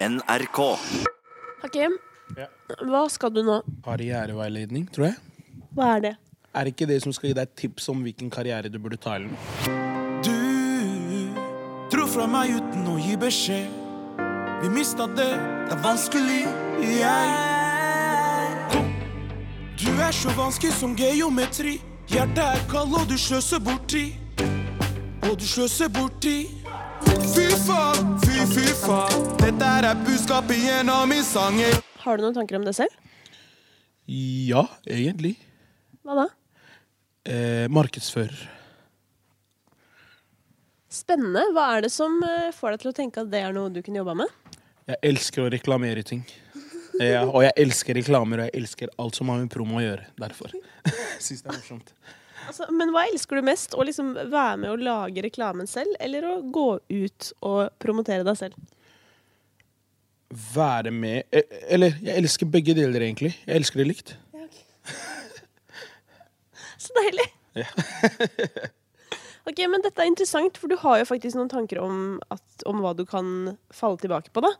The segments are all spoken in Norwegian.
NRK. Hakim, Ja. hva skal du nå? Karriereveiledning, tror jeg. Hva er det? Er det ikke det som skal gi deg tips om hvilken karriere du burde ta? eller noe? Du dro fra meg uten å gi beskjed. Vi mista det, det er vanskelig, jeg. Du er så vanskelig som geometri. Hjertet er kald, og du sløser bort tid. Og du sløser bort tid. Fy faen, fy, fy faen. Dette er budskapet i en sanger. Har du noen tanker om det selv? Ja, egentlig. Hva da? Eh, markedsfører. Spennende. Hva er det som eh, får deg til å tenke at det er noe du kunne jobba med? Jeg elsker å reklamere ting. Ja, og jeg elsker reklamer, og jeg elsker alt som har med promo å gjøre. Derfor. Syns det er morsomt. Altså, men hva elsker du mest? Å liksom være med å lage reklamen selv, eller å gå ut og promotere deg selv? Være med eh, Eller, jeg elsker begge deler, egentlig. Jeg elsker det likt. Så deilig! ok, men Dette er interessant, for du har jo faktisk noen tanker om, at, om hva du kan falle tilbake på. da.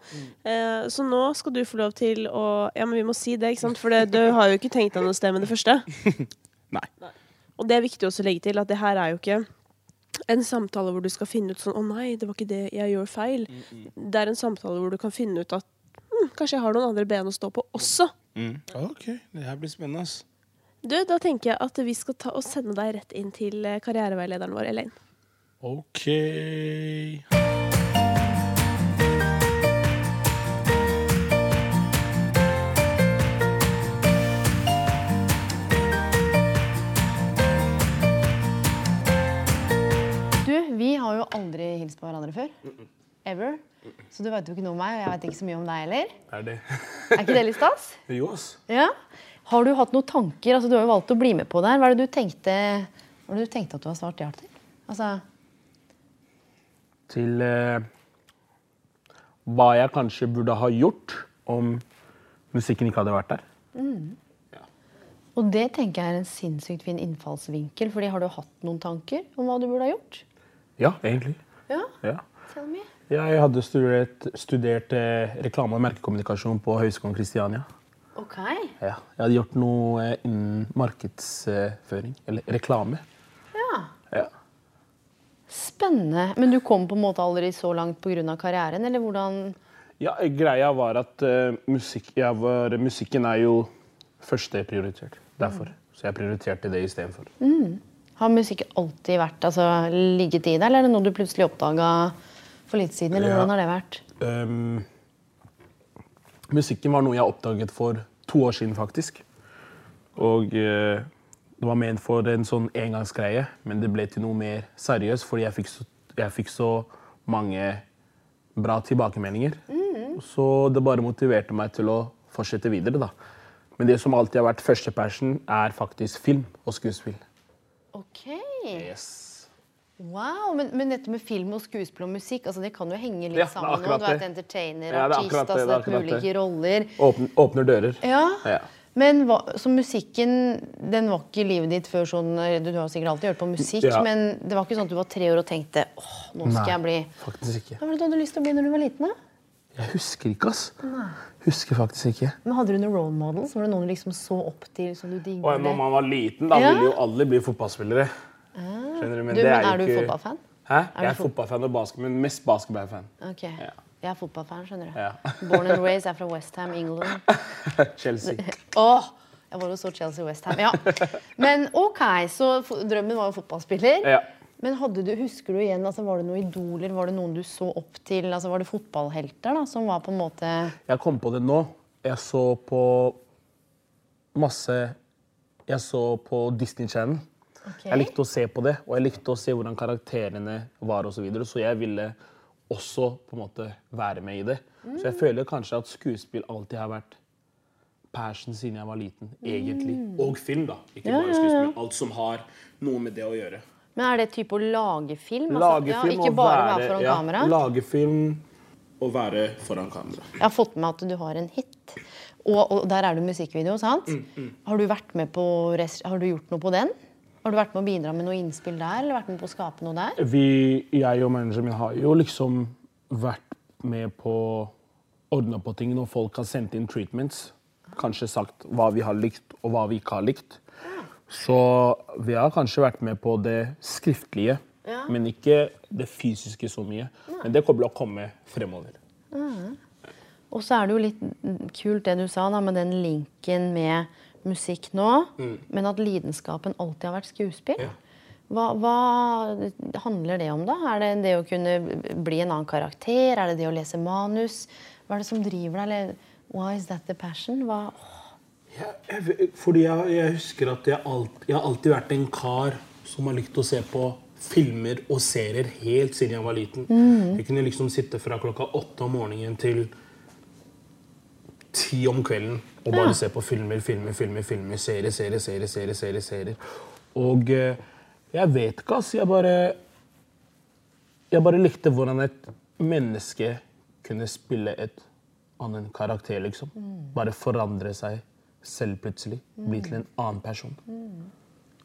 Eh, så nå skal du få lov til å Ja, men vi må si det, ikke sant? For det, du har jo ikke tenkt deg noe sted med det første. Nei. Og det er viktig også å legge til at det her er jo ikke en samtale hvor du skal finne ut sånn 'Å nei, det var ikke det, jeg gjør feil'. Det er en samtale hvor du kan finne ut at hm, kanskje jeg har noen andre ben å stå på også. Mm. Ok, det her blir spennende. ass. Du, Da tenker jeg at vi skal ta og sende deg rett inn til eh, karriereveilederen vår, Elaine. Ok. Jo aldri hilst på hverandre før. Ever. Så du vet jo ikke noe om meg, og jeg vet ikke så mye om deg heller. Er det Er ikke det litt stas? Jo, ass. Ja. Har du hatt noen tanker? Altså, du har jo valgt å bli med på det her. Hva er det du tenkte, hva er det du tenkte at du har svart ja til? Altså, Til eh, hva jeg kanskje burde ha gjort om musikken ikke hadde vært der. og det tenker jeg er en sinnssykt fin innfallsvinkel. fordi har du hatt noen tanker om hva du burde ha gjort? Ja, egentlig. Ja, Ja. tell me. Jeg hadde studert, studert eh, reklame- og merkekommunikasjon på Høgskolen Kristiania. Ok. Ja. Jeg hadde gjort noe eh, innen markedsføring, eller reklame. Ja. Ja. Spennende. Men du kom på en måte aldri så langt pga. karrieren, eller hvordan Ja, greia var at eh, musikk, var, musikken er jo førsteprioritert. Derfor. Så jeg prioriterte det istedenfor. Har musikk alltid vært, altså, ligget i deg, eller er det noe du plutselig oppdaga for litt siden? eller Ja. hvordan har det vært? Um, musikken var noe jeg oppdaget for to år siden, faktisk. Og uh, det var ment for en sånn engangsgreie, men det ble til noe mer seriøst fordi jeg fikk så, jeg fikk så mange bra tilbakemeldinger. Så det bare motiverte meg til å fortsette videre, da. Men det som alltid har vært første passion, er faktisk film og skuespill. Ok. Yes. Wow, men, men dette med film og skuespill og musikk, altså det kan jo henge litt Ja, sammen nå. Du er det. entertainer, Ja, det er artist, det, altså det akkurat ulike roller. Åpner, åpner dører. Ja, Ja. men hva, så musikken, den var ikke i livet ditt før sånn, du har sikkert alltid hørt på musikk, men det var ikke sånn at du var tre år og tenkte, åh, nå skal jeg bli... Hva var det du hadde lyst til å bli når du var liten da? Jeg husker ikke, ass. Husker faktisk ikke. Men hadde du noen role models? Var det noen du liksom så opp til, som du digget? Og når man var liten, da Ja. ville jo alle bli fotballspillere. Skjønner du? Men Du, det men jo er du ikke- fotballfan? Hæ? Er Jeg er fot- fotballfan og basket, men mest basketballfan. Ok, jeg er fotballfan, skjønner du. Ja. Born and raised, er fra West Ham, England. Chelsea. Åh, jeg var jo så Chelsea West Ham, ja. Men ok, så drømmen var jo fotballspiller. Ja. Men du, husker du igjen, altså, var det noen idoler, var det noen du så opp til? Altså, var det fotballhelter da, som var på en måte... Jeg kom på det nå. Jeg så på masse Jeg så på Disney Channel. Okay. Jeg likte å se på det, og jeg likte å se hvordan karakterene var Og Så, videre, så jeg ville også på en måte være med i det. Så jeg føler kanskje at skuespill alltid har vært passion siden jeg var liten. egentlig. Og film, da. Ikke bare skuespill. Alt som har noe med det å gjøre. Men er det type å lage film? Lage altså, film ja, ikke bare være, være foran ja, kamera? Lage film og være foran kamera. Jeg har fått med at du har en hit. Og, og der er det musikkvideo, sant? Mm, Har du vært med på Har du gjort noe på den? Har du vært med å bidra med noe innspill der? Eller vært med på å skape noe der? Vi, jeg og manageren min har jo liksom vært med på ordna på ting når folk har sendt inn treatments. Kanskje sagt hva vi har likt og hva vi ikke har likt. Så vi har kanskje vært med på det skriftlige, Ja. men ikke det fysiske så mye. Men det kommer til å komme fremover. Og så er det jo litt kult det du sa da, med den linken med musikk nå, men at lidenskapen alltid har vært skuespill. Ja. Hva, hva handler det om, da? Er det det å kunne bli en annen karakter? Er det det å lese manus? Hva er det som driver deg? Eller why is that the passion? Hva, Ja, jeg, fordi jeg, jeg husker at jeg, alt, jeg har alltid vært en kar som har likt å se på filmer og serier helt siden jeg var liten. Jeg kunne liksom sitte fra klokka åtte om morgenen til ti om kvelden og bare se på filmer, filmer, filmer, filmer, serier, serier, serier, serier, serier, serier. Og eh, jeg vet ikke, ass. Jeg bare Jeg bare likte hvordan et menneske kunne spille et annen karakter, liksom. Bare forandre seg selv plutselig. Bli til en annen person.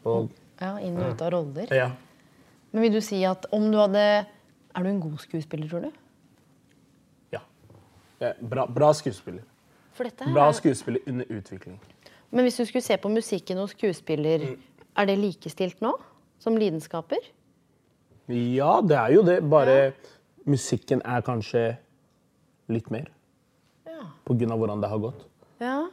Og ja, inn og ut av roller. ja. Men vil du si at om du hadde Er du en god skuespiller, tror du? ja. ja bra, bra skuespiller. For dette her Bra er- skuespiller under utvikling. Men hvis du skulle se på musikken hos skuespiller, Mm. er det likestilt nå? Som lidenskaper? Ja, det er jo det. Bare musikken er kanskje litt mer. Ja. På grunn av hvordan det har gått. ja.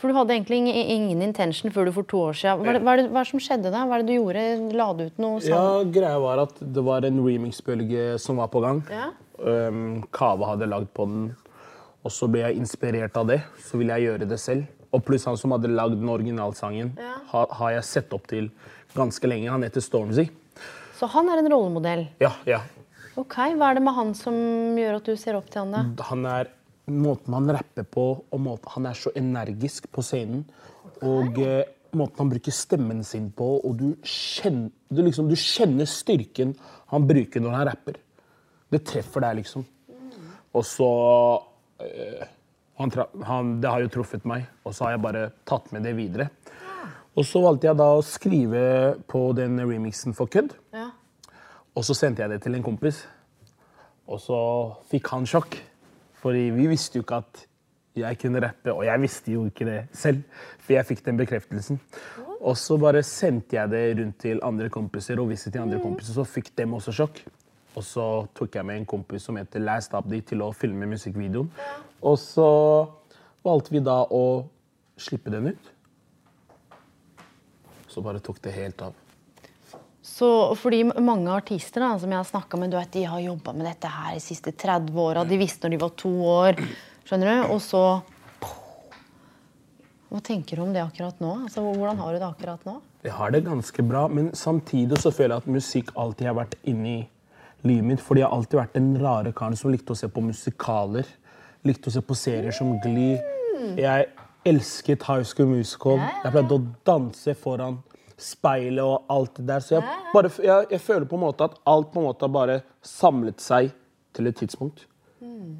For du hadde egentlig ingen intention før du for to år siden. Hva hva hva som skjedde da? Hva er det du gjorde? La du ut noe Ja, greia var at det var en remix-bølge som var på gang. Ja. Um, Kava hadde lagd på den. Og så ble jeg inspirert av det. Så ville jeg gjøre det selv. Og pluss han som hadde lagd den originalsangen, Ja. har, har jeg sett opp til ganske lenge. Han heter Stormzy. Så han er en rollemodell. Ja, ja. Ok, Hva er det med han som gjør at du ser opp til han? da? Han er Måten han rapper på, og måten, han er så energisk på scenen. Og eh, måten han bruker stemmen sin på, og du kjenner, du, liksom, du kjenner styrken han bruker når han rapper. Det treffer deg, liksom. Og så eh, han, han, Det har jo truffet meg, og så har jeg bare tatt med det videre. Og så valgte jeg da å skrive på den remixen for kødd. Ja. Og så sendte jeg det til en kompis. Og så fikk han sjokk. Fordi vi visste jo ikke at jeg kunne rappe, og jeg visste jo ikke det selv. For jeg fikk den bekreftelsen. Og så bare sendte jeg det rundt til andre kompiser, og viste til andre kompiser, så fikk dem også sjokk. Og så tok jeg med en kompis som heter Last Abdi til å filme musikkvideoen. Og så valgte vi da å slippe den ut. Så bare tok det helt av. Så fordi mange artister da, som jeg har snakka med, du vet, de har jobba med dette her de siste 30 åra. De visste når de var to år. Skjønner du? Og så Hva tenker du om det akkurat nå? Altså, hvordan har du det akkurat nå? Jeg har det ganske bra, men samtidig så føler jeg at musikk alltid har vært inni livet mitt. Fordi jeg har alltid vært den rare karen som likte å se på musikaler. Likte å se på serier som Glee. Jeg elsket High School Musical. Jeg pleide å danse foran speilet og alt det der. Så jeg, bare, jeg, jeg føler på en måte at alt på en måte har bare samlet seg til et tidspunkt.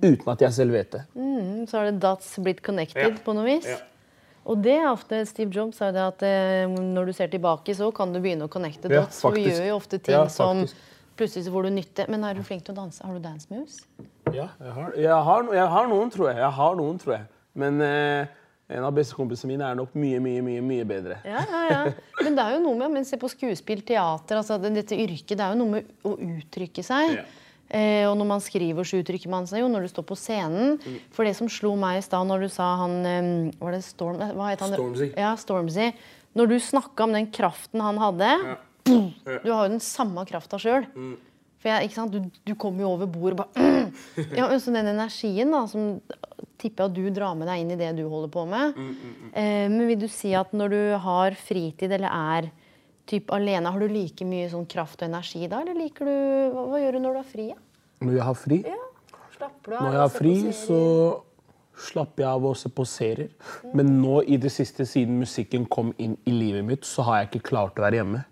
Uten at jeg selv vet det. Mm, så har det dots blitt connected Ja. på noe vis. Ja. Og det er ofte Steve Jobs sa det at eh, når du ser tilbake, så kan du begynne å connecte dots. for vi gjør jo ofte ting Ja, som. Plutselig så får du nytte. Men er du flink til å danse? Har du dance moves? Ja, jeg har, jeg, har, jeg har noen, tror jeg. Jeg har noen, tror jeg. Men eh, en av bestekompisene mine er nok mye, mye, mye, mye bedre. Ja, ja, ja. Men det er jo noe med men se på skuespill, teater, altså dette yrket, det er jo noe med å uttrykke seg. Ja. Eh, og når man skriver, så uttrykker man seg jo når du står på scenen. Mm. For det som slo meg i stad når du sa han Var det Storm... eh, Hva het han? Stormzy. Ja, Stormzy. Når du snakka om den kraften han hadde boom, Du har jo den samme krafta sjøl. Mm. For jeg, ikke sant? Du, du kommer jo over bordet og bare ja, Så den energien da, som tipper jeg at du drar med deg inn i det du holder på med. Mm, Eh, men vil du si at når du har fritid eller er typ alene, har du like mye sånn kraft og energi da? Eller liker du Hva, hva gjør du når du har fri? Ja? Når jeg har fri, Ja. Slapper du av? når jeg har fri så slapper jeg av og ser på serier. Men nå i det siste, siden musikken kom inn i livet mitt, så har jeg ikke klart å være hjemme.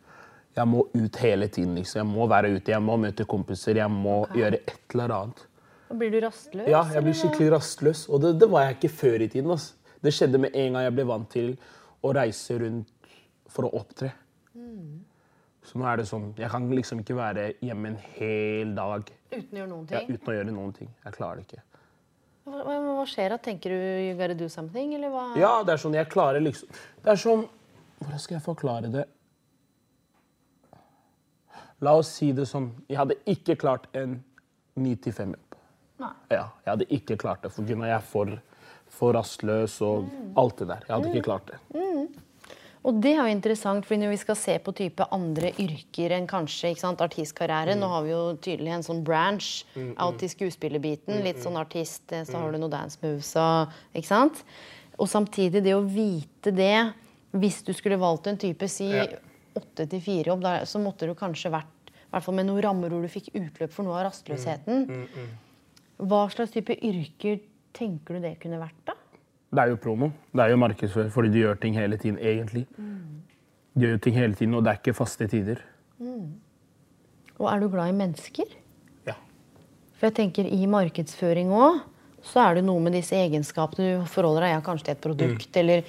Jeg må ut hele tiden. liksom. Jeg må være ute, jeg må møte kompiser, jeg må gjøre et eller annet. Og Blir du rastløs? Ja, jeg blir skikkelig rastløs. Og det, det var jeg ikke før i tiden. Altså. Det skjedde med en gang jeg ble vant til å reise rundt for å opptre. Så nå er det sånn Jeg kan liksom ikke være hjemme en hel dag Uten å gjøre noen ting? ja, uten å gjøre noen ting. Jeg klarer det ikke. Hva, hva, skjer da? Tenker du you gotta do something, eller hva? Ja, det er sånn jeg klarer liksom Det er sånn Hvordan skal jeg forklare det? La oss si det sånn Jeg hadde ikke klart en 9-5-jobb. Nei. Ja, jeg hadde ikke klart det, for jeg er for, for rastløs og alt det der. Jeg hadde ikke klart det. Og det er jo interessant, fordi når vi skal se på type andre yrker enn kanskje ikke sant, artistkarriere Nå har vi jo tydelig en sånn branch out i skuespillerbiten. Litt sånn artist, eh, så har du noe dance moves og Ikke sant? Og samtidig det å vite det Hvis du skulle valgt en type si Ja. Åtte til fire-jobb, så måtte du kanskje vært i hvert fall med noen rammer hvor du fikk utløp for noe av rastløsheten. Hva slags type yrker tenker du det kunne vært, da? Det er jo promo. Det er jo markedsføring, fordi du gjør ting hele tiden, egentlig. Du gjør ting hele tiden, og det er ikke faste tider. Og er du glad i mennesker? Ja. For jeg tenker i markedsføring òg, så er det noe med disse egenskapene du forholder deg ja, kanskje til et produkt, eller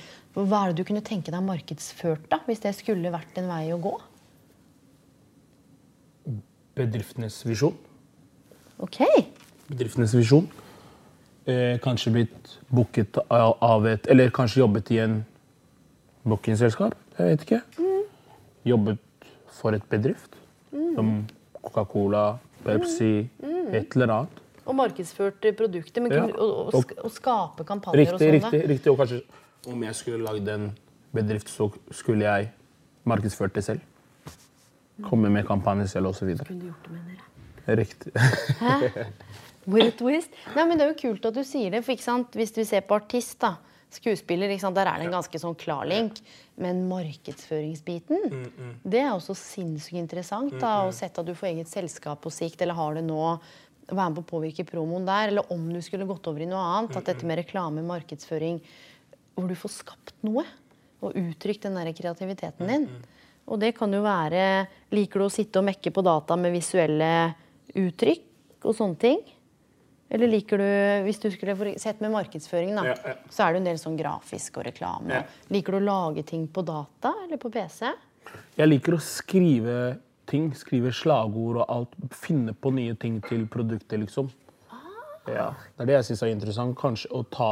hva er det du kunne tenke deg markedsført, da, hvis det skulle vært en vei å gå? Bedriftenes visjon. Ok. bedriftenes visjon. Eh, kanskje blitt booket av et Eller kanskje jobbet i en bookingselskap. Jeg vet ikke. Jobbet for et bedrift. Som Coca-Cola, Pepsi, et eller annet. Og markedsført produktet, produkter, men Ja. og, og, og skape kampanjer Riktig, og sånn. riktig. riktig. Og kanskje om jeg skulle lagd en bedrift, så skulle jeg markedsført det selv. Komme med kampanje selv osv. Riktig. Riktig. With twist. Nei, men Det er jo kult at du sier det. for ikke sant? Hvis du ser på artist, da, skuespiller, ikke sant? der er det en ganske sånn klar link. Men markedsføringsbiten, det er også sinnssykt interessant. da, Å sette at du får eget selskap på sikt, eller har det nå. Være med på å påvirke promoen der. Eller om du skulle gått over i noe annet. At dette med reklame, markedsføring, hvor du får skapt noe. Og uttrykt den der kreativiteten din. Og det kan jo være Liker du å sitte og mekke på data med visuelle uttrykk og sånne ting? Eller liker du Hvis du skulle sett med markedsføring, da, Ja, ja. så er det en del sånn grafisk og reklame. Ja. Liker du å lage ting på data eller på PC? Jeg liker å skrive ting, skrive slagord og alt. Finne på nye ting til produktet, liksom. Ja, det er det jeg syns er interessant. Kanskje å ta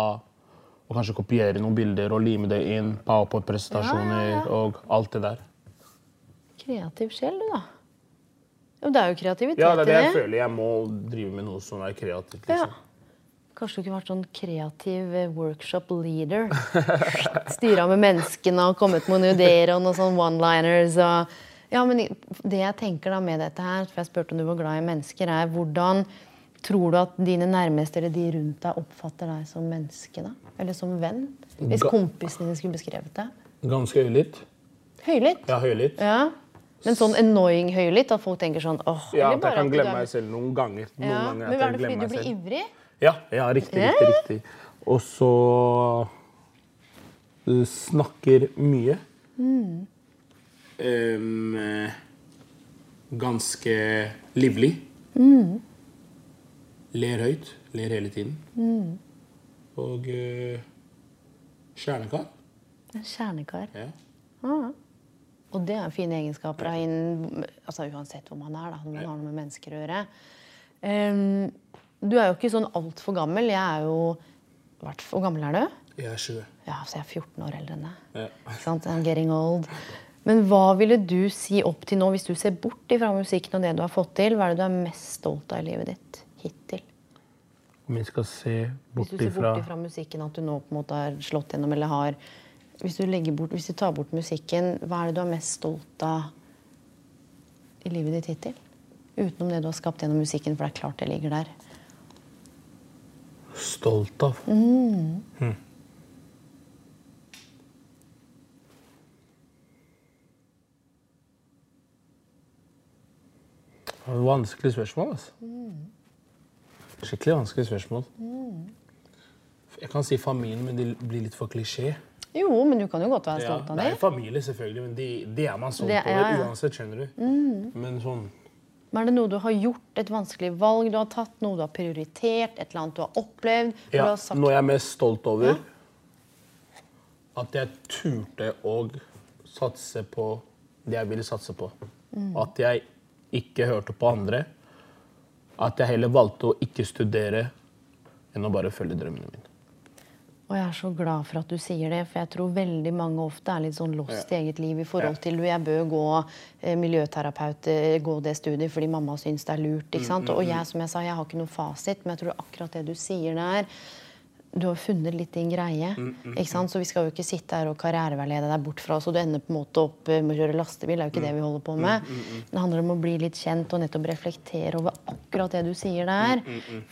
og kanskje kopiere noen bilder og lime det inn. PowerPoint-presentasjoner Ja, ja, ja. og alt det der. Kreativ sjel, du, da. Jo, det er jo kreativitet Ja, det er det jeg føler. Jeg må drive med noe som er kreativt. Ja. liksom. Kanskje du kunne vært sånn kreativ eh, workshop leader. Styra med menneskene og kommet med noen ideer og noen sånn one-liners. og... Ja, men det jeg tenker da med dette her, for jeg spurte om du var glad i mennesker, er hvordan tror du at dine nærmeste eller de rundt deg oppfatter deg som menneske? da? Eller som venn? Hvis kompisene dine skulle beskrevet det. Ganske høylytt. Høylytt? Ja, høylytt. Ja. Men sånn annoying høylytt, at folk tenker sånn åh, Ja, at jeg kan glemme er- meg selv noen ganger. Noen Ja. ganger Men er det fordi du blir ivrig? Ja, ja riktig, Ja. riktig, riktig. Og så snakker mye. Mm. Um, ganske livlig. Ler høyt. Ler hele tiden. Og uh, kjernekar. En kjernekar. Ja. Og det er fine egenskaper innen, altså uansett hvor man er. da, når man har noe med mennesker å gjøre. Um, du er jo ikke sånn altfor gammel. Jeg er jo hvert, Hvor gammel er du? Jeg er 20. Ja, så jeg er 14 år eldre enn deg. Ja. Ikke sant? I'm getting old. Men hva ville du si opp til nå, hvis du ser bort ifra musikken og det du har fått til? Hva er det du er mest stolt av i livet ditt hittil? Om vi skal se Hvis du ser ifra bort ifra musikken, at du nå på en måte har slått gjennom eller har hvis du, bort, hvis du tar bort musikken, hva er det du er mest stolt av i livet ditt hittil? Utenom det du har skapt gjennom musikken, for det er klart det ligger der. Stolt av. Mm. Hm. Det var et vanskelig spørsmål, altså. Skikkelig vanskelig spørsmål. Jeg kan si familien, men det blir litt for klisjé. Jo, men du kan jo godt være Ja, stolt av det det. er familie, selvfølgelig, men det de er man stolt over ja, ja. uansett, skjønner du. Men sånn Men er det noe du har gjort, et vanskelig valg du har tatt, noe du har prioritert, et eller annet du har opplevd? Ja, har sagt, noe jeg er mest stolt over, Ja. at jeg turte å satse på det jeg ville satse på. Mm. At jeg ikke hørte på andre. At jeg heller valgte å ikke studere enn å bare følge drømmene mine. Og jeg er så glad for at du sier det, for jeg tror veldig mange ofte er litt sånn lost i eget liv i forhold til jeg bør gå eh, miljøterapeut, eh, gå det studiet fordi mamma syns det er lurt. ikke sant? Og jeg som jeg sa, jeg har ikke noe fasit, men jeg tror akkurat det du sier der du har funnet litt din greie. ikke sant? Så vi skal jo ikke sitte her og karriereveilede deg bort fra oss, og du ender på en måte opp eh, med å kjøre lastebil. Det er jo ikke det vi holder på med. Det handler om å bli litt kjent og nettopp reflektere over akkurat det du sier der.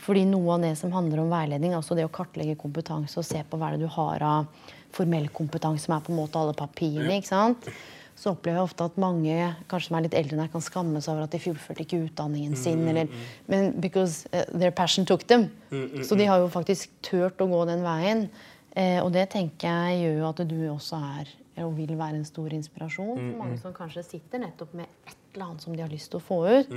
Fordi noe av det som handler om veiledning, altså det å kartlegge kompetanse og se på hva er det du har av formell kompetanse, som er på en måte alle papirene. ikke sant? Så opplever jeg ofte at mange kanskje som er litt eldre enn jeg, kan skamme seg over at de fullførte ikke utdanningen sin. Eller, men because uh, their passion took them. Så de har jo faktisk turt å gå den veien. Eh, og det tenker jeg gjør jo at du også er og vil være en stor inspirasjon for mange som kanskje sitter nettopp med et eller annet som de har lyst til å få ut.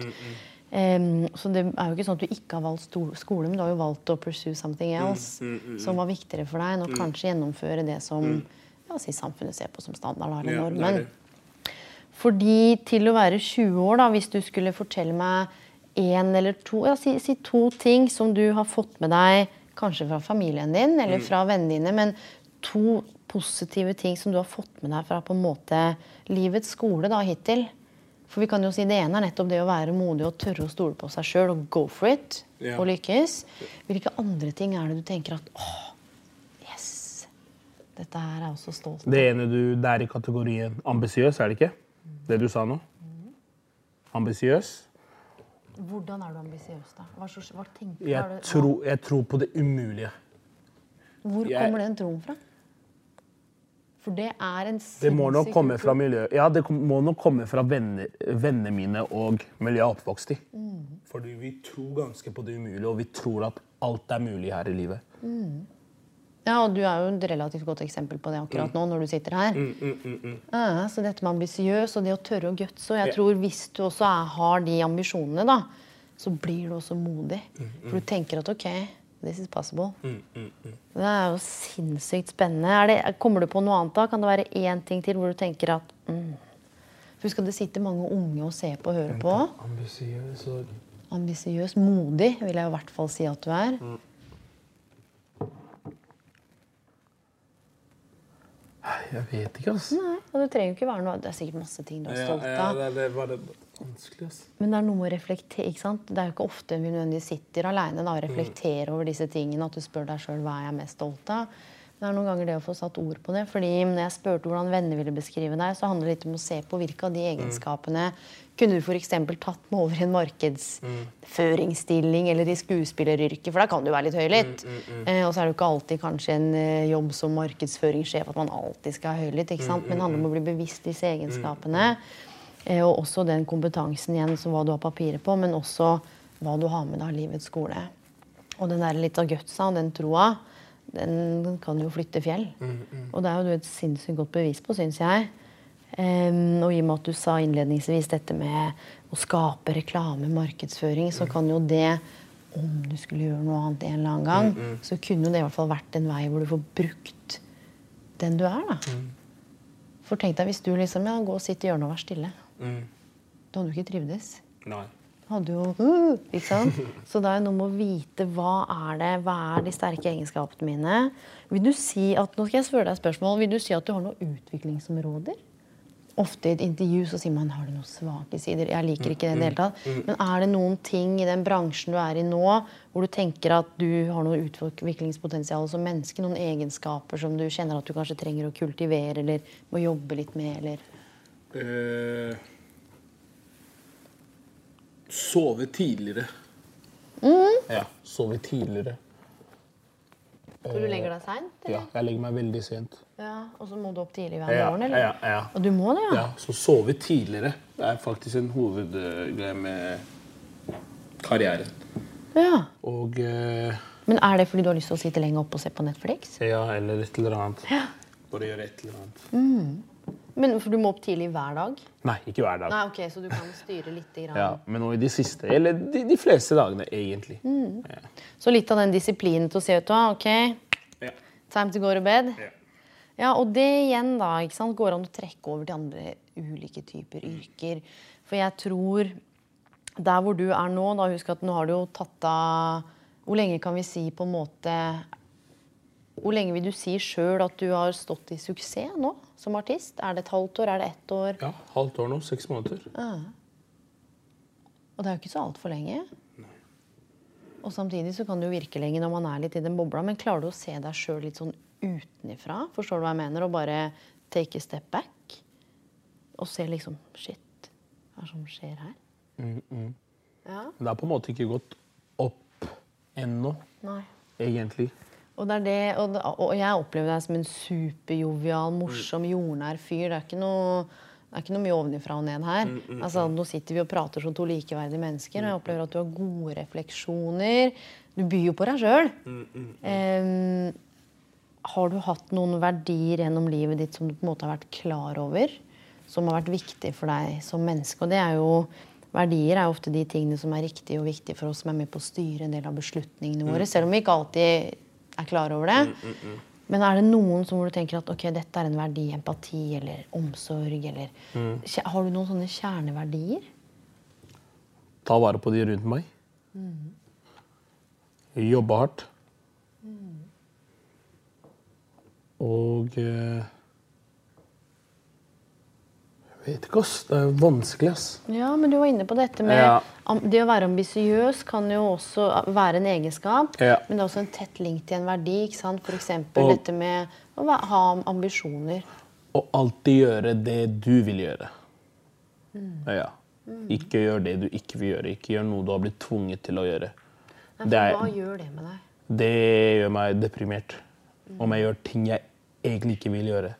Em, så det er jo ikke sånn at du ikke har valgt skole, men du har jo valgt å pursue something else som var viktigere for deg enn å kanskje gjennomføre det som ja, si samfunnet ser på som standard eller er normen. Fordi til å være 20 år, da, hvis du skulle fortelle meg én eller to ja, si, si to ting som du har fått med deg, kanskje fra familien din eller fra vennene dine, men to positive ting som du har fått med deg fra på en måte livets skole da, hittil. For vi kan jo si Det ene er nettopp det å være modig og tørre å stole på seg sjøl og go for it. Ja. Og lykkes. Hvilke andre ting er det du tenker at åh, yes, dette her er jeg også stolt av. Det ene du Det er i kategorien ambisiøs, er det ikke? Det du sa nå? Ambisiøs? Hvordan er du ambisiøs, da? Hva, så- hva tenker Jeg, du- tror- jeg tror på det umulige. Hvor jeg- kommer den troen fra? For det er en Det må nok komme fra tro. miljøet. Ja, det må nok komme fra vennene mine og miljøet jeg er oppvokst i. Mm. Fordi vi tror ganske på det umulige, og vi tror at alt er mulig her i livet. Ja, og du er jo et relativt godt eksempel på det akkurat nå, når du sitter her. Ja, så dette med ambisiøs og det å tørre å gutse. Og jeg tror hvis du også er, har de ambisjonene, da, så blir du også modig. For du tenker at OK, this is possible. Det er jo sinnssykt spennende. Det, kommer du på noe annet da? Kan det være én ting til hvor du tenker at mm. Husk at det sitter mange unge og ser på og hører på. Ambisiøs og Ambisiøs, modig vil jeg i hvert fall si at du er. Jeg vet ikke, altså. Nei, og det trenger jo ikke være noe Det er sikkert masse ting du er stolt av. det, det var det vanskelig, altså. Men det er noe å reflektere. ikke sant? Det er jo ikke ofte vi nødvendigvis sitter aleine og reflekterer over disse tingene. At du spør deg sjøl hva er jeg mest stolt av. Det er noen ganger det å få satt ord på det. fordi når jeg spurte hvordan venner ville beskrive deg, så handler det litt om å se på hvilke av de egenskapene kunne du f.eks. tatt med over i en markedsføringsstilling eller i skuespilleryrket, for da kan du være litt høylytt. Eh, og så er det jo ikke alltid kanskje en eh, jobb som markedsføringssjef at man alltid skal ha høylytt, ikke sant? men det handler om å bli bevisst disse egenskapene. Eh, og også den kompetansen igjen, som hva du har papiret på, men også hva du har med deg av livets skole. Og den der litt av gutsa og den troa, den kan jo flytte fjell. Og det er jo du et sinnssykt godt bevis på, syns jeg. Um, og i og med at du sa innledningsvis dette med å skape reklame, markedsføring, så kan jo det, om du skulle gjøre noe annet en eller annen gang, så kunne det i hvert fall vært en vei hvor du får brukt den du er, da. For tenk deg hvis du liksom ja, gå og sitte i hjørnet og vær stille. Da hadde du ikke trivdes. Nei. Hadde jo, uh, ikke sant? Så det er noe med å vite hva er det, hva er de sterke egenskapene mine. Vil du si at, nå skal jeg spørre deg et spørsmål, vil du si at du har noen utviklingsområder? Ofte i et intervju så sier man har du noen svake sider. Jeg liker ikke det i det hele tatt. Men er det noen ting i den bransjen du er i nå, hvor du tenker at du har noe utviklingspotensial som menneske? Noen egenskaper som du kjenner at du kanskje trenger å kultivere eller må jobbe litt med? eller... Eh, sove tidligere. Ja, sove tidligere. Så du legger deg seint? Ja, jeg legger meg veldig sent. Ja, og så må du opp tidlig hver Ja, morgen, eller? ja, ja. Og du må det, ja? Ja, så sove tidligere det er faktisk en hovedgreie med karrieren. ja. Og eh, Men er det fordi du har lyst til å sitte lenge oppe og se på Netflix? ja, eller et eller annet. Bare gjøre et eller annet. Men For du må opp tidlig hver dag? Nei, ikke hver dag. Nei, ok, Så du kan styre litt? Grann. Ja, men nå i de siste, eller de, de fleste dagene, egentlig. Ja. Så litt av den disiplinen til å si ut av, ok, Ja. time to go to bed. Ja. Ja, og det igjen da, ikke sant, går an å trekke over til andre ulike typer yrker. For jeg tror der hvor du er nå, da husk at nå har du jo tatt av Hvor lenge kan vi si på en måte Hvor lenge vil du si sjøl at du har stått i suksess nå som artist? Er det et halvt år? Er det ett år? Ja, halvt år nå. Seks måneder. Og det er jo ikke så altfor lenge. Og samtidig så kan det jo virke lenge når man er litt i den bobla, men klarer du å se deg sjøl litt sånn utenifra? Forstår du hva jeg mener? Og bare take a step back? Og se liksom Shit, hva er det som skjer her? Ja. Det har på en måte ikke gått opp ennå, Nei. egentlig. Og, det er det, og, og jeg opplever deg som en superjovial, morsom, jordnær fyr. Det er ikke noe, det er ikke noe mye ovenifra og ned her. Altså, nå sitter vi og prater som to likeverdige mennesker, og jeg opplever at du har gode refleksjoner. Du byr jo på deg sjøl. har du hatt noen verdier gjennom livet ditt som du på en måte har vært klar over? Som har vært viktig for deg som menneske? Og det er jo Verdier er ofte de tingene som er riktige og viktige for oss som er med på å styre en del av beslutningene våre. Selv om vi ikke alltid er klar over det. Men er det noen som hvor du tenker at ok, dette er en verdi, empati eller omsorg? Eller, Kje- Har du noen sånne kjerneverdier? Ta vare på de rundt meg. Jobbe hardt. Og eh, vet ikke, ass. Det er vanskelig, ass. Ja, men du var inne på dette med Ja. Det å være ambisiøs kan jo også være en egenskap, Ja. men det er også en tett link til en verdi. ikke sant? F.eks. Dette med å ha ambisjoner. Og alltid gjøre det du vil gjøre. Ja. Ikke gjør det du ikke vil gjøre. Ikke gjør noe du har blitt tvunget til å gjøre. Nei, for Det er- Hva gjør det med deg? Det gjør meg deprimert. Om jeg gjør ting jeg egentlig ikke vil gjøre.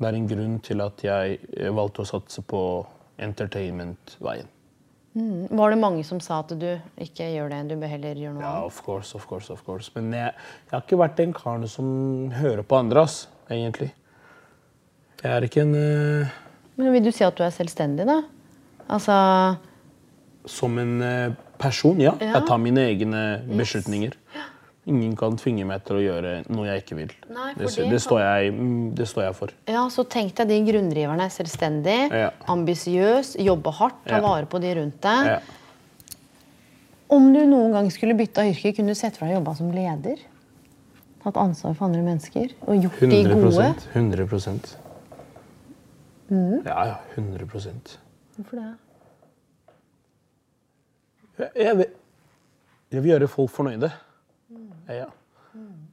Det er en grunn til at jeg eh, valgte å satse på entertainment-veien. Var det mange som sa at du ikke gjør det, du bør heller gjøre noe annet? Ja, of course, of course, of course. Men jeg, jeg har ikke vært den karen som hører på andre, ass, egentlig. Jeg er ikke en uh... Men vil du si at du er selvstendig, da? Altså Som en uh, person, ja. Ja. Jeg tar mine egne beslutninger. Ingen kan tvinge meg til å gjøre noe jeg ikke vil. Nei, det, det står jeg, mm, det står jeg for. Ja, så tenk deg de grunndriverne. Selvstendig, Ja. ambisiøs, jobbe hardt, ta Ja. vare på de rundt deg. Ja. Om du noen gang skulle bytta yrke, kunne du sett for deg å jobbe som leder? Hatt ansvar for andre mennesker og gjort de gode? 100 Mm. Ja, ja. 100% Hvorfor det? jeg, jeg, vil, jeg vil gjøre folk fornøyde. Ja, ja.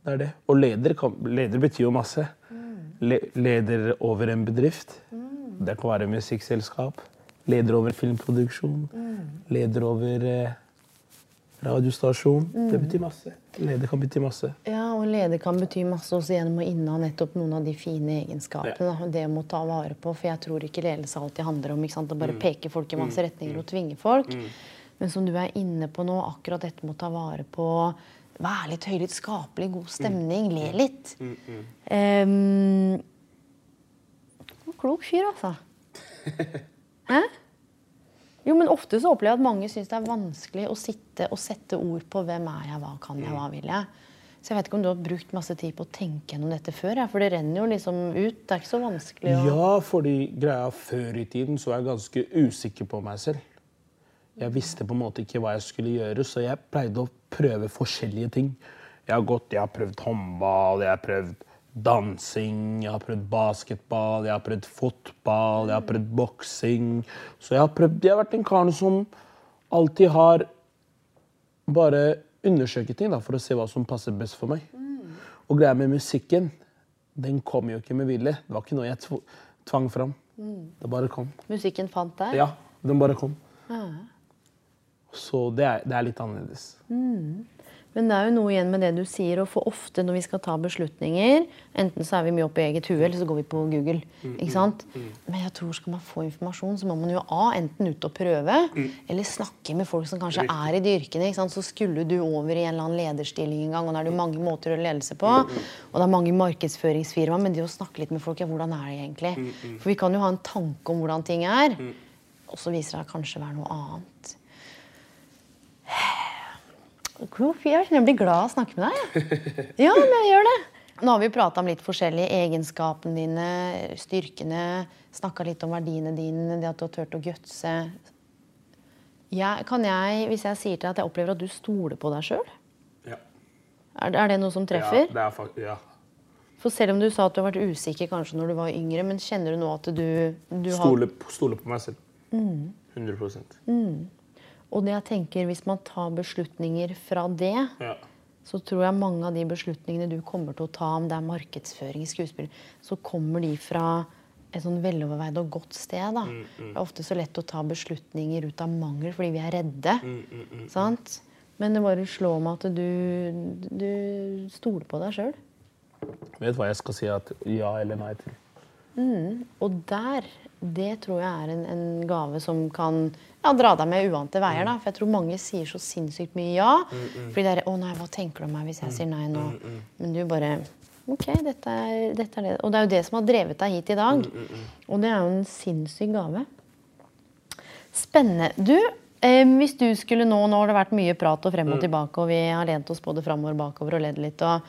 Det er det. Og leder, kan, leder betyr jo masse. Le, leder over en bedrift. Det kan være musikkselskap. Leder over filmproduksjon. Leder over eh, radiostasjon. Det betyr masse. Leder kan bety masse. Ja, og leder kan bety masse også gjennom å inneha nettopp noen av de fine egenskapene. Ja. Det må ta vare på, for jeg tror ikke ledelse alltid handler om ikke sant, å bare peke folk i masse retninger og tvinge folk. Men som du er inne på nå, akkurat dette med å ta vare på Være litt høylytt, skape litt god stemning, le litt. Um, klok fyr, altså. Hæ? Jo, men ofte så opplever jeg at mange syns det er vanskelig å sitte og sette ord på hvem er jeg, hva kan jeg, hva vil jeg. Så jeg vet ikke om du har brukt masse tid på å tenke gjennom dette før? For det renner jo liksom ut. Det er ikke så vanskelig å Ja, fordi greia før i tiden så var jeg ganske usikker på meg selv. Jeg visste på en måte ikke hva jeg skulle gjøre, så jeg pleide å prøve forskjellige ting. Jeg har gått, jeg har prøvd håndball, jeg har prøvd dansing, jeg har prøvd basketball, jeg har prøvd fotball, jeg har prøvd boksing. Så jeg har, prøvd, jeg har vært en karen som alltid har bare undersøkt ting da, for å se hva som passer best for meg. Og greia med musikken, den kom jo ikke med vilje. Det var ikke noe jeg tvang fram. Det bare kom. Musikken fant deg? Ja, den bare kom. Så det er, det er litt annerledes. Men det er jo noe igjen med det du sier, og for ofte når vi skal ta beslutninger, enten så er vi mye oppe i eget hue, eller så går vi på Google. ikke sant? Men jeg tror skal man få informasjon, så må man jo A, enten ut og prøve, eller snakke med folk som kanskje er i de yrkene. ikke sant? Så skulle du over i en eller annen lederstilling en gang, og da er det jo mange måter å ledelse på. Og det er mange markedsføringsfirmaer, men det å snakke litt med folk, ja, hvordan er det egentlig? For vi kan jo ha en tanke om hvordan ting er, og så viser det seg kanskje være noe annet. Klok. Jeg blir glad av å snakke med deg. Ja, men jeg gjør det. Nå har vi prata om litt forskjellige egenskapene dine, styrkene. Snakka litt om verdiene dine, det at du har turt å gutse. Jeg, kan jeg, hvis jeg sier til deg at jeg opplever at du stoler på deg sjøl? Ja. Er, er det noe som treffer? Ja, det er faktisk, ja. For selv om du sa at du har vært usikker kanskje når du var yngre, men kjenner du nå at du, du har Stole, stole på meg selv. Mm. 100 Og det jeg tenker, hvis man tar beslutninger fra det, Ja. så tror jeg mange av de beslutningene du kommer til å ta, om det er markedsføring i skuespill, så kommer de fra et sånn veloverveid og godt sted. Da. Det er ofte så lett å ta beslutninger ut av mangel fordi vi er redde. Sant? Men det bare slår meg at du, du stoler på deg sjøl. Vet hva jeg skal si at ja eller nei til. Og der, det tror jeg er en, en gave som kan ja, dra deg med uante veier. Da. For jeg tror mange sier så sinnssykt mye ja. Fordi det er 'Å nei, hva tenker du om meg hvis jeg sier nei nå?' Men du bare OK, dette er, dette er det. Og det er jo det som har drevet deg hit i dag. Og det er jo en sinnssyk gave. Spennende. Du, eh, hvis du skulle nå Nå har det vært mye prat og frem og tilbake, og vi har lent oss både framover og bakover og ledd litt. og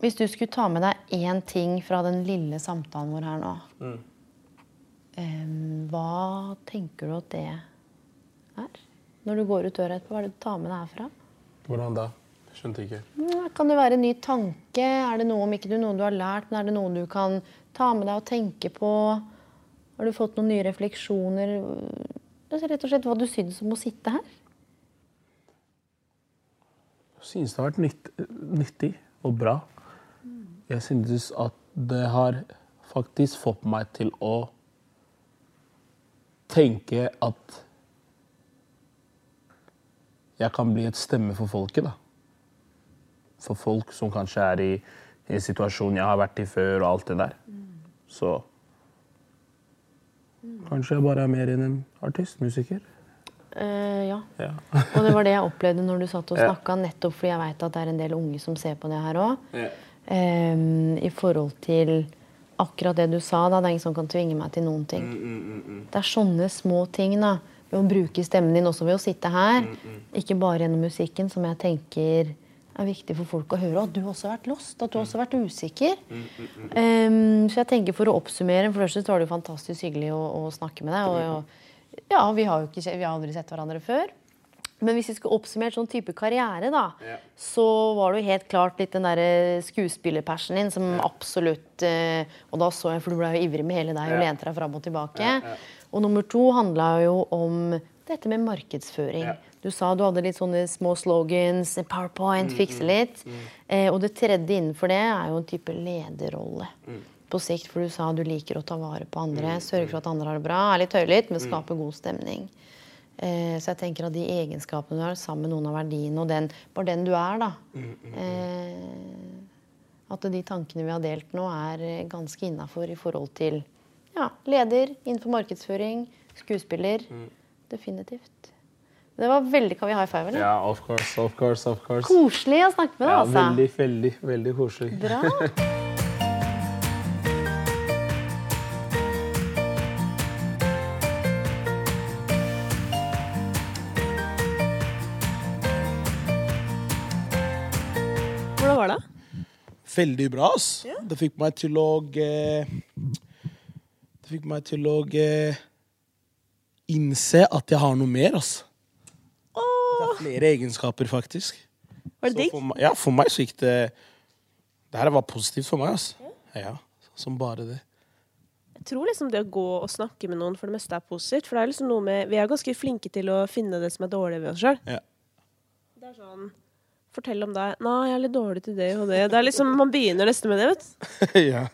Hvis du skulle ta med deg én ting fra den lille samtalen vår her nå, hva tenker du at det er? Når du går ut døra etterpå, hva er det du tar med deg herfra? Hvordan da? Skjønte ikke. Mm, Kan det være en ny tanke? Er det noe, om ikke du, noe du har lært, men er det noe du kan ta med deg og tenke på? Har du fått noen nye refleksjoner? Altså, rett og slett hva du syns om å sitte her? Jeg synes det har vært nytt, nyttig og bra. Jeg synes at det har faktisk fått meg til å tenke at jeg kan bli et stemme for folket, da. For folk som kanskje er i en situasjon jeg har vært i før, og alt det der. Så kanskje jeg bare er mer enn en artist, musiker. Eh, ja. Ja. Og det var det jeg opplevde når du satt og snakka, nettopp fordi jeg veit at det er en del unge som ser på det her òg. Ja. I forhold til akkurat det du sa, da. Det er ingen som kan tvinge meg til noen ting. Mm, Det er sånne små ting, da. Ved å bruke stemmen din også ved å sitte her. Mm, Ikke bare gjennom musikken, som jeg tenker er viktig for folk å høre. At du også har vært lost. At du også har vært usikker. Mm, Em, så jeg tenker for å oppsummere For det første var det jo fantastisk hyggelig å, å snakke med deg. Og, og ja, vi har jo ikke, vi har aldri sett hverandre før. Men hvis vi skulle oppsummert sånn type karriere, da, Ja. så var det jo helt klart litt den derre skuespillerpersen din som absolutt eh, Og da så jeg, for du ble jo ivrig med hele deg og Ja. lente deg fram og tilbake. Ja, ja. Og nummer to handla jo om dette med markedsføring. Ja. Du sa du hadde litt sånne små slogans, powerpoint, Mm, fikse litt. Eh, og det tredje innenfor det er jo en type lederrolle. Mm. På sikt, for du sa du liker å ta vare på andre, sørge for at andre har det bra, er litt høylytt, Mm. men skape god stemning. Eh, så jeg tenker at de egenskapene du har, sammen med noen av verdiene, og den, bare den du er, da eh, At de tankene vi har delt nå, er eh, ganske innafor i forhold til ja, leder innenfor markedsføring, skuespiller. Definitivt. Det var veldig Kan vi high five, eller? ja, of course, of course, of course. Koselig å snakke med deg, Ja, altså. veldig, veldig, veldig koselig. Bra. Hvordan var det? Veldig bra, ass. Det fikk meg til å eh, Det fikk meg til å eh, innse at jeg har noe mer, ass. Åh. Det er flere egenskaper, faktisk. Var det digg? Ja, for meg så gikk det Det her var positivt for meg, ass. Ja, som bare det. Jeg tror liksom det å gå og snakke med noen for det meste er positivt. For det er liksom noe med Vi er ganske flinke til å finne det som er dårlig ved oss sjøl. Ja. Det er sånn Fortell om deg. Nei, jeg er litt dårlig til det og det. Det er liksom, Man begynner nesten med det, vet du. ja.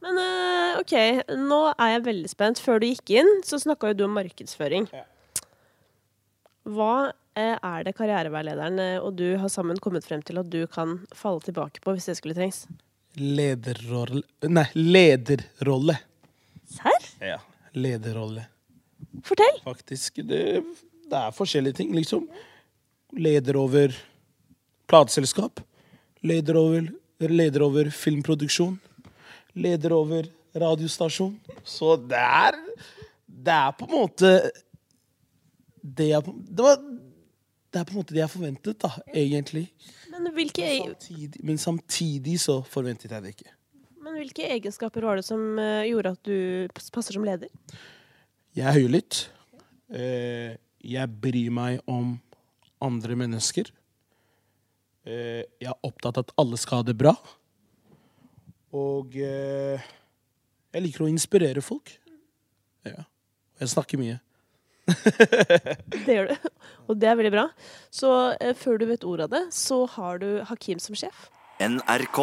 Men uh, OK, nå er jeg veldig spent. Før du gikk inn, så snakka jo du om markedsføring. Ja. Hva eh, er det karriereveilederen eh, og du har sammen kommet frem til at du kan falle tilbake på hvis det skulle trengs? Lederrolle Nei, lederrolle. Serr? Ja. Lederrolle. Fortell! Faktisk. Det, det er forskjellige ting, liksom. Leder over plateselskap. Leder over, leder over filmproduksjon. Leder over radiostasjon. Så det er Det er på en måte det er, på- Det var det er på en måte det jeg forventet, da, egentlig. Men hvilke, men, Samtidig, men samtidig så forventet jeg det ikke. men hvilke egenskaper var det som eh, gjorde at du passer som leder? Jeg er høylytt. Eh, jeg bryr meg om andre mennesker. Eh, jeg er opptatt av at alle skal ha det bra. Og eh, jeg liker å inspirere folk. Ja. Jeg snakker mye. Det gjør du. Og det er veldig bra. Så eh, før du vet ordet av det, så har du Hakim som sjef. NRK.